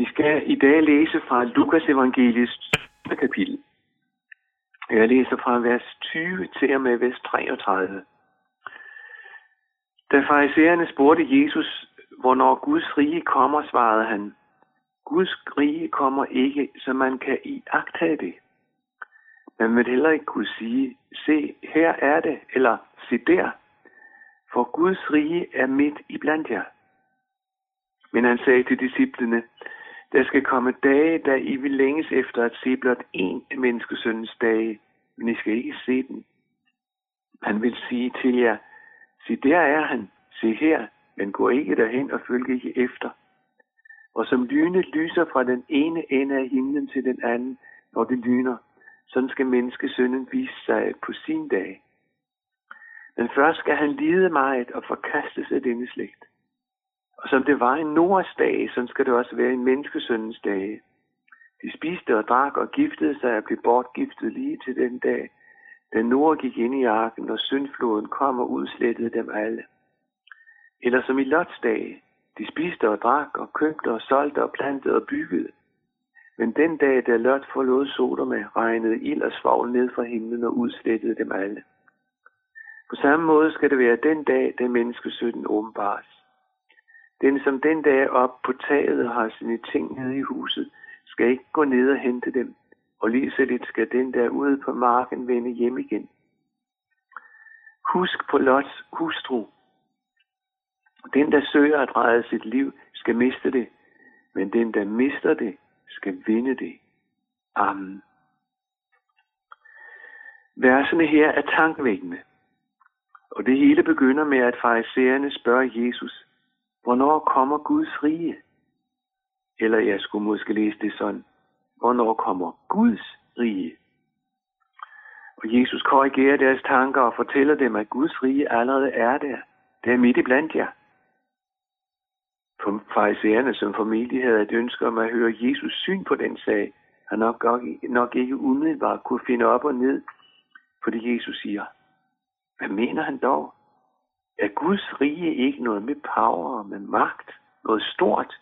Vi skal i dag læse fra Lukas evangeliets kapitel. Jeg læser fra vers 20 til og med vers 33. Da farisæerne spurgte Jesus, hvornår Guds rige kommer, svarede han, Guds rige kommer ikke, så man kan i det. Man vil heller ikke kunne sige, se, her er det, eller se der, for Guds rige er midt i blandt jer. Men han sagde til disciplene, der skal komme dage, da I vil længes efter at se blot én af menneskesøndens dage, men I skal ikke se den. Han vil sige til jer, se der er han, se her, men gå ikke derhen og følg ikke efter. Og som lynet lyser fra den ene ende af himlen til den anden, når det lyner, sådan skal menneskesønnen vise sig på sin dag. Men først skal han lide meget og forkastes af denne slægt. Og som det var en Noras dag, så skal det også være en menneskesøndens dag. De spiste og drak og giftede sig og blev bortgiftet lige til den dag, da Nora gik ind i arken, og syndfloden kom og udslettede dem alle. Eller som i Lots dag, de spiste og drak og købte og solgte og plantede og byggede. Men den dag, da Lot forlod Sodoma, regnede ild og svovl ned fra himlen og udslettede dem alle. På samme måde skal det være den dag, da menneskesønnen åbenbares. Ligesom den, som den dag op på taget har sine ting nede i huset, skal ikke gå ned og hente dem, og lige så lidt skal den der ude på marken vende hjem igen. Husk på Lots hustru. Den, der søger at redde sit liv, skal miste det, men den, der mister det, skal vinde det. Amen. Versene her er tankevækkende, Og det hele begynder med, at farisæerne spørger Jesus, hvornår kommer Guds rige? Eller jeg skulle måske læse det sådan, hvornår kommer Guds rige? Og Jesus korrigerer deres tanker og fortæller dem, at Guds rige allerede er der. Det er midt i blandt jer. For farisæerne, som familie havde et ønske om at høre Jesus syn på den sag, han nok, nok ikke umiddelbart kunne finde op og ned fordi Jesus siger. Hvad mener han dog? Er Guds rige ikke noget med power med magt? Noget stort?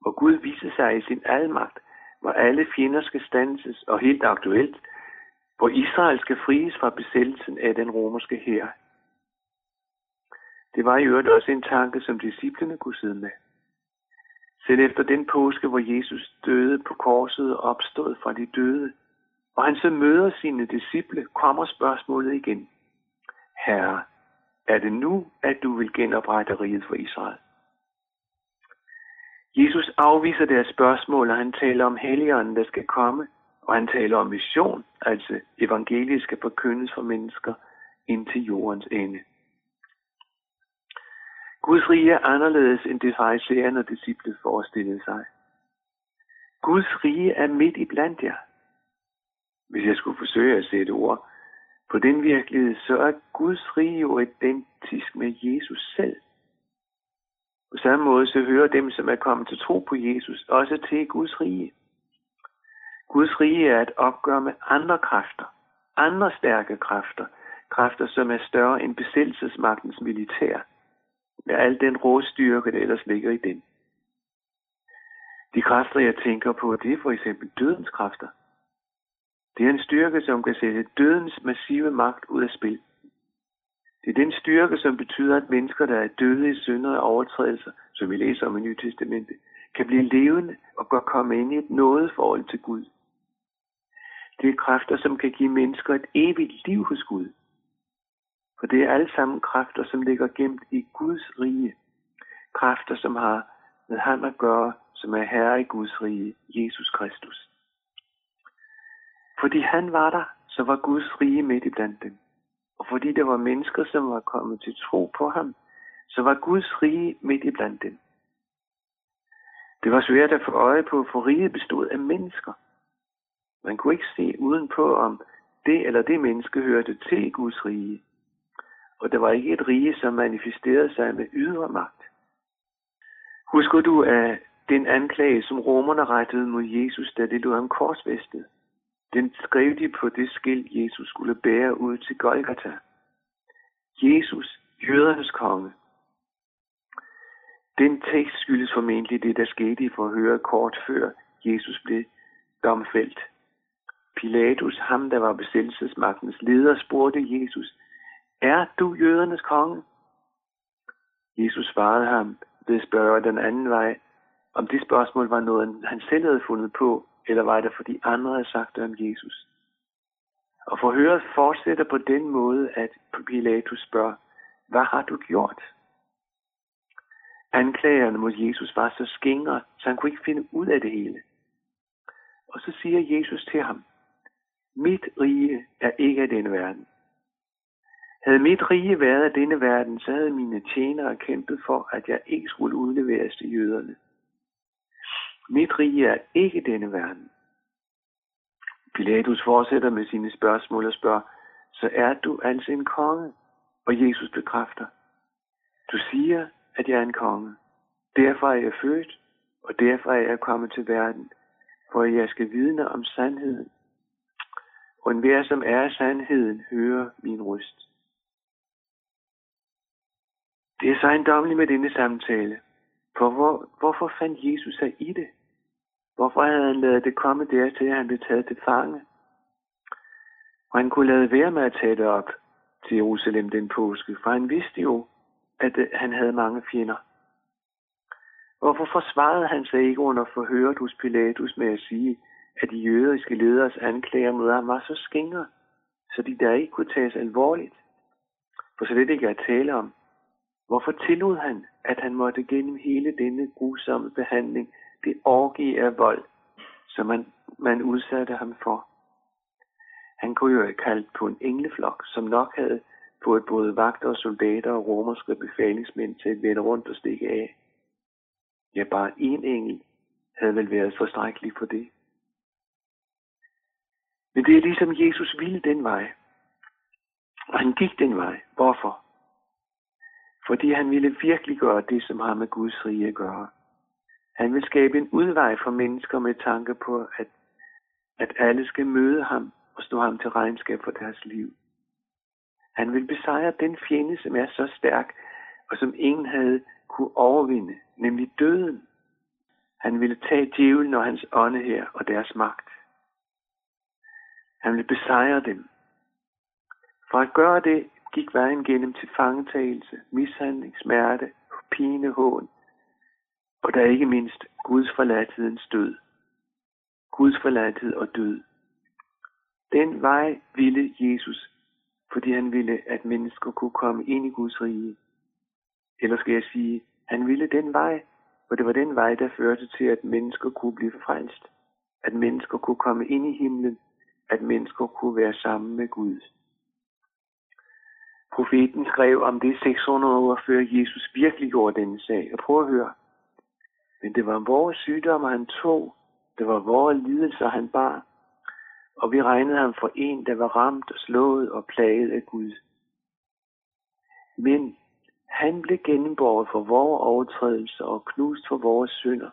Hvor Gud viser sig i sin almagt, hvor alle fjender skal stanses, og helt aktuelt, hvor Israel skal fries fra besættelsen af den romerske hær. Det var i øvrigt også en tanke, som disciplene kunne sidde med. Selv efter den påske, hvor Jesus døde på korset og opstod fra de døde, og han så møder sine disciple, kommer spørgsmålet igen. Herre, er det nu, at du vil genoprette riget for Israel? Jesus afviser deres spørgsmål, og han taler om helligånden, der skal komme, og han taler om mission, altså evangeliet skal forkyndes for mennesker ind til jordens ende. Guds rige er anderledes end det farisæerne og disciple forestillede sig. Guds rige er midt i blandt jer. Hvis jeg skulle forsøge at sætte ord på den virkelighed, så er Guds rige jo identisk med Jesus selv. På samme måde så hører dem, som er kommet til tro på Jesus, også til Guds rige. Guds rige er et opgør med andre kræfter, andre stærke kræfter, kræfter, som er større end besættelsesmagtens militær, med al den råstyrke, der ellers ligger i den. De kræfter, jeg tænker på, det er for eksempel dødens kræfter. Det er en styrke, som kan sætte dødens massive magt ud af spil. Det er den styrke, som betyder, at mennesker, der er døde i synder og overtrædelser, som vi læser om i Nye Testamente, kan blive levende og godt komme ind i et nådeforhold til Gud. Det er kræfter, som kan give mennesker et evigt liv hos Gud. For det er alle sammen kræfter, som ligger gemt i Guds rige. Kræfter, som har med ham at gøre, som er herre i Guds rige, Jesus Kristus. Fordi han var der, så var Guds rige midt i blandt dem. Og fordi der var mennesker, som var kommet til tro på ham, så var Guds rige midt i blandt dem. Det var svært at få øje på, for riget bestod af mennesker. Man kunne ikke se udenpå, om det eller det menneske hørte til Guds rige. Og der var ikke et rige, som manifesterede sig med ydre magt. Husker du, af den anklage, som romerne rettede mod Jesus, da det lå ham korsvestet, den skrev de på det skilt, Jesus skulle bære ud til Golgata. Jesus, jødernes konge. Den tekst skyldes formentlig det, der skete i forhøret kort før Jesus blev domfældt. Pilatus, ham der var besættelsesmagtens leder, spurgte Jesus, er du jødernes konge? Jesus svarede ham ved at spørge den anden vej, om det spørgsmål var noget, han selv havde fundet på, eller var det fordi andre havde sagt det om Jesus. Og forhøret fortsætter på den måde, at Pilatus spørger, hvad har du gjort? Anklagerne mod Jesus var så skingre, så han kunne ikke finde ud af det hele. Og så siger Jesus til ham, mit rige er ikke af denne verden. Havde mit rige været af denne verden, så havde mine tjenere kæmpet for, at jeg ikke skulle udleveres til jøderne. Mit rige er ikke denne verden. Pilatus fortsætter med sine spørgsmål og spørger, så er du altså en konge? Og Jesus bekræfter, du siger, at jeg er en konge. Derfor er jeg født, og derfor er jeg kommet til verden, for at jeg skal vidne om sandheden. Og enhver, som er sandheden, hører min røst. Det er så en med denne samtale. Hvorfor, hvorfor fandt Jesus sig i det? Hvorfor havde han lavet det komme dertil, at han blev taget til fange? Og han kunne lade være med at tage det op til Jerusalem den påske, for han vidste jo, at øh, han havde mange fjender. Hvorfor forsvarede han sig ikke under forhøret hos Pilatus med at sige, at de jødiske leders anklager mod ham var så skingre, så de der ikke kunne tages alvorligt? For så det ikke at tale om. Hvorfor tillod han, at han måtte gennem hele denne grusomme behandling det orgie af vold, som man, man udsatte ham for? Han kunne jo have kaldt på en engleflok, som nok havde fået både vagter og soldater og romerske befalingsmænd til at vende rundt og stikke af. Ja, bare én engel havde vel været forstrækkelig for det. Men det er ligesom Jesus ville den vej. Og han gik den vej. Hvorfor? Fordi han ville virkelig gøre det, som har med Guds rige at gøre. Han vil skabe en udvej for mennesker med tanke på, at, at alle skal møde ham og stå ham til regnskab for deres liv. Han vil besejre den fjende, som er så stærk, og som ingen havde kunne overvinde, nemlig døden. Han ville tage djævlen og hans ånde her og deres magt. Han ville besejre dem. For at gøre det, gik vejen gennem til fangetagelse, mishandling, smerte, pine, hån, og der ikke mindst Guds forladthedens død. Guds forladthed og død. Den vej ville Jesus, fordi han ville, at mennesker kunne komme ind i Guds rige. Eller skal jeg sige, han ville den vej, for det var den vej, der førte til, at mennesker kunne blive frelst. At mennesker kunne komme ind i himlen. At mennesker kunne være sammen med Gud. Profeten skrev om det 600 år før Jesus virkelig gjorde denne sag. Og prøv at høre. Men det var vores sygdomme, han tog. Det var vores lidelser, han bar og vi regnede ham for en, der var ramt og slået og plaget af Gud. Men han blev gennemborget for vores overtrædelser og knust for vores synder.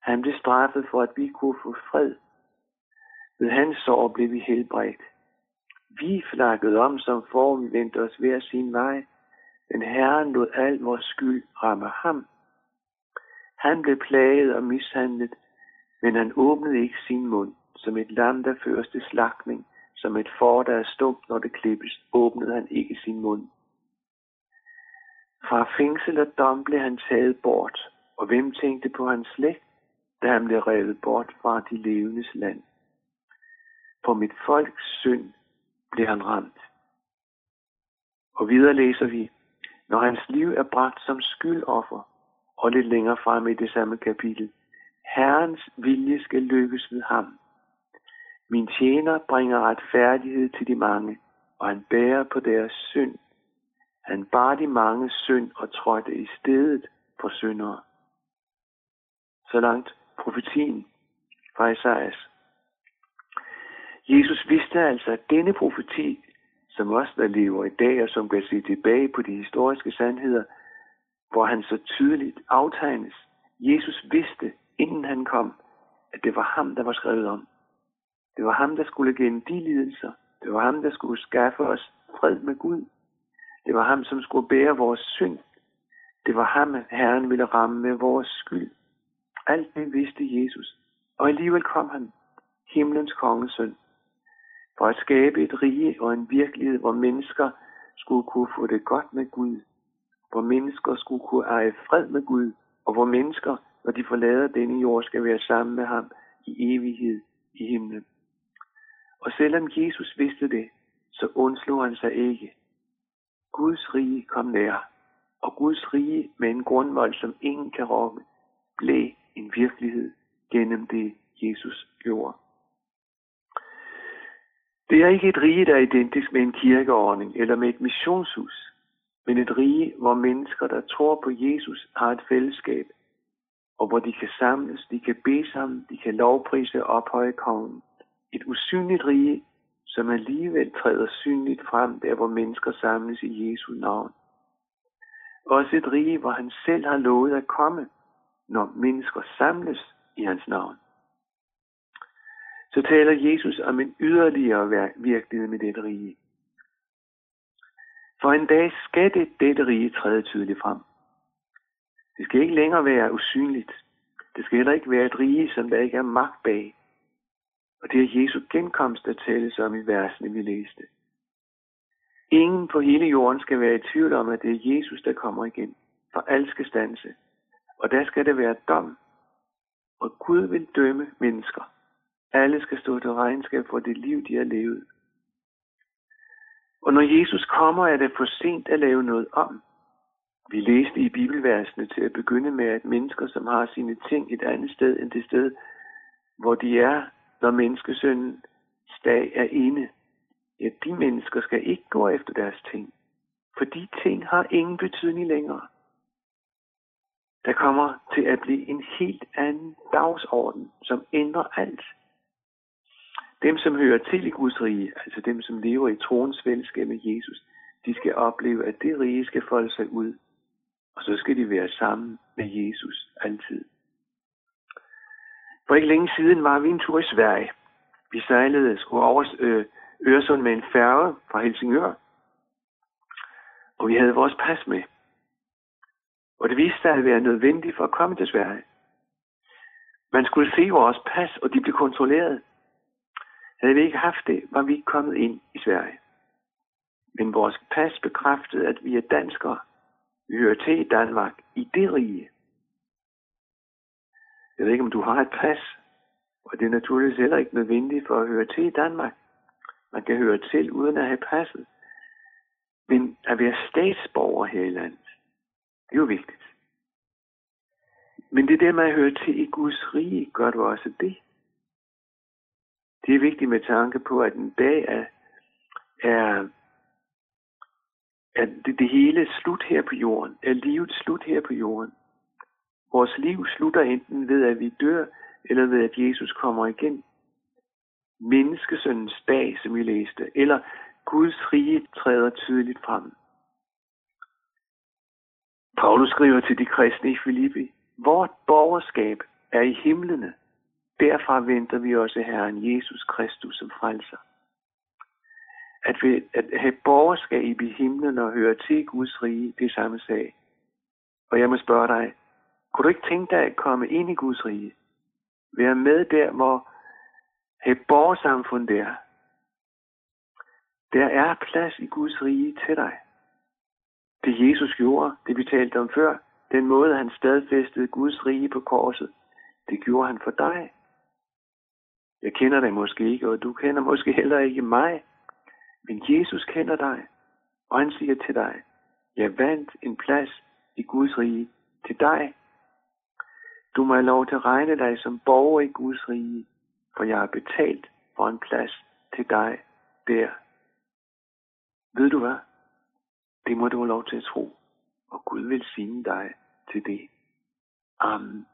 Han blev straffet for, at vi kunne få fred. Ved hans sår blev vi helbredt. Vi flakkede om, som for vi vendte os hver sin vej, men Herren lod al vores skyld ramme ham. Han blev plaget og mishandlet, men han åbnede ikke sin mund som et lam, der føres til slagtning, som et får, der er stumt, når det klippes, åbnede han ikke sin mund. Fra fængsel og dom blev han taget bort, og hvem tænkte på hans slægt, da han blev revet bort fra de levendes land? På mit folks synd blev han ramt. Og videre læser vi, når hans liv er bragt som skyldoffer, og lidt længere frem i det samme kapitel, Herrens vilje skal lykkes ved ham. Min tjener bringer retfærdighed til de mange, og han bærer på deres synd. Han bar de mange synd og trådte i stedet for syndere. Så langt profetien fra Isaias. Jesus vidste altså, at denne profeti, som også der lever i dag, og som kan se tilbage på de historiske sandheder, hvor han så tydeligt aftegnes. Jesus vidste, inden han kom, at det var ham, der var skrevet om. Det var ham, der skulle gennem de lidelser. Det var ham, der skulle skaffe os fred med Gud. Det var ham, som skulle bære vores synd. Det var ham, Herren ville ramme med vores skyld. Alt det vidste Jesus. Og alligevel kom han, himlens kongesøn, for at skabe et rige og en virkelighed, hvor mennesker skulle kunne få det godt med Gud, hvor mennesker skulle kunne eje fred med Gud, og hvor mennesker, når de forlader denne jord, skal være sammen med ham i evighed i himlen. Og selvom Jesus vidste det, så undslog han sig ikke. Guds rige kom nær, og Guds rige med en grundvold, som ingen kan rokke, blev en virkelighed gennem det, Jesus gjorde. Det er ikke et rige, der er identisk med en kirkeordning eller med et missionshus, men et rige, hvor mennesker, der tror på Jesus, har et fællesskab, og hvor de kan samles, de kan bede sammen, de kan lovprise og ophøje kongen. Et usynligt rige, som alligevel træder synligt frem, der hvor mennesker samles i Jesu navn. Også et rige, hvor han selv har lovet at komme, når mennesker samles i hans navn. Så taler Jesus om en yderligere virkelighed med dette rige. For en dag skal det dette rige træde tydeligt frem. Det skal ikke længere være usynligt. Det skal heller ikke være et rige, som der ikke er magt bag. Og det er Jesu genkomst, der tales om i versene, vi læste. Ingen på hele jorden skal være i tvivl om, at det er Jesus, der kommer igen. For alt skal stanse. Og der skal det være dom. Og Gud vil dømme mennesker. Alle skal stå til regnskab for det liv, de har levet. Og når Jesus kommer, er det for sent at lave noget om. Vi læste i bibelversene til at begynde med, at mennesker, som har sine ting et andet sted end det sted, hvor de er, når menneskesøndens dag er inde, ja, de mennesker skal ikke gå efter deres ting, for de ting har ingen betydning længere. Der kommer til at blive en helt anden dagsorden, som ændrer alt. Dem, som hører til i Guds rige, altså dem, som lever i troens fællesskab med Jesus, de skal opleve, at det rige skal folde sig ud. Og så skal de være sammen med Jesus altid. For ikke længe siden var vi en tur i Sverige. Vi sejlede skulle over øh, Øresund med en færge fra Helsingør. Og vi havde vores pas med. Og det viste sig at være nødvendigt for at komme til Sverige. Man skulle se vores pas, og de blev kontrolleret. Havde vi ikke haft det, var vi ikke kommet ind i Sverige. Men vores pas bekræftede, at vi er danskere. Vi hører til i Danmark, i det rige. Jeg ved ikke, om du har et pas, og det er naturligvis heller ikke nødvendigt for at høre til i Danmark. Man kan høre til uden at have passet. Men at være statsborger her i landet, det er jo vigtigt. Men det der med at høre til i Guds rige, gør du også det. Det er vigtigt med tanke på, at en dag er, er, er det, det hele slut her på jorden. Er livet slut her på jorden. Vores liv slutter enten ved, at vi dør, eller ved, at Jesus kommer igen. Menneskesøndens dag, som vi læste, eller Guds rige træder tydeligt frem. Paulus skriver til de kristne i Filippi, Vort borgerskab er i himlene. Derfra venter vi også Herren Jesus Kristus som frelser. At, vi, at have borgerskab i himlen og høre til Guds rige, det er samme sag. Og jeg må spørge dig, kunne du ikke tænke dig at komme ind i Guds rige? Være med der, hvor have borgersamfund der. Der er plads i Guds rige til dig. Det Jesus gjorde, det vi talte om før, den måde han stadfæstede Guds rige på korset, det gjorde han for dig. Jeg kender dig måske ikke, og du kender måske heller ikke mig. Men Jesus kender dig, og han siger til dig, jeg vandt en plads i Guds rige til dig. Du må have lov til at regne dig som borger i Guds rige, for jeg har betalt for en plads til dig der. Ved du hvad? Det må du have lov til at tro, og Gud vil sige dig til det. Amen.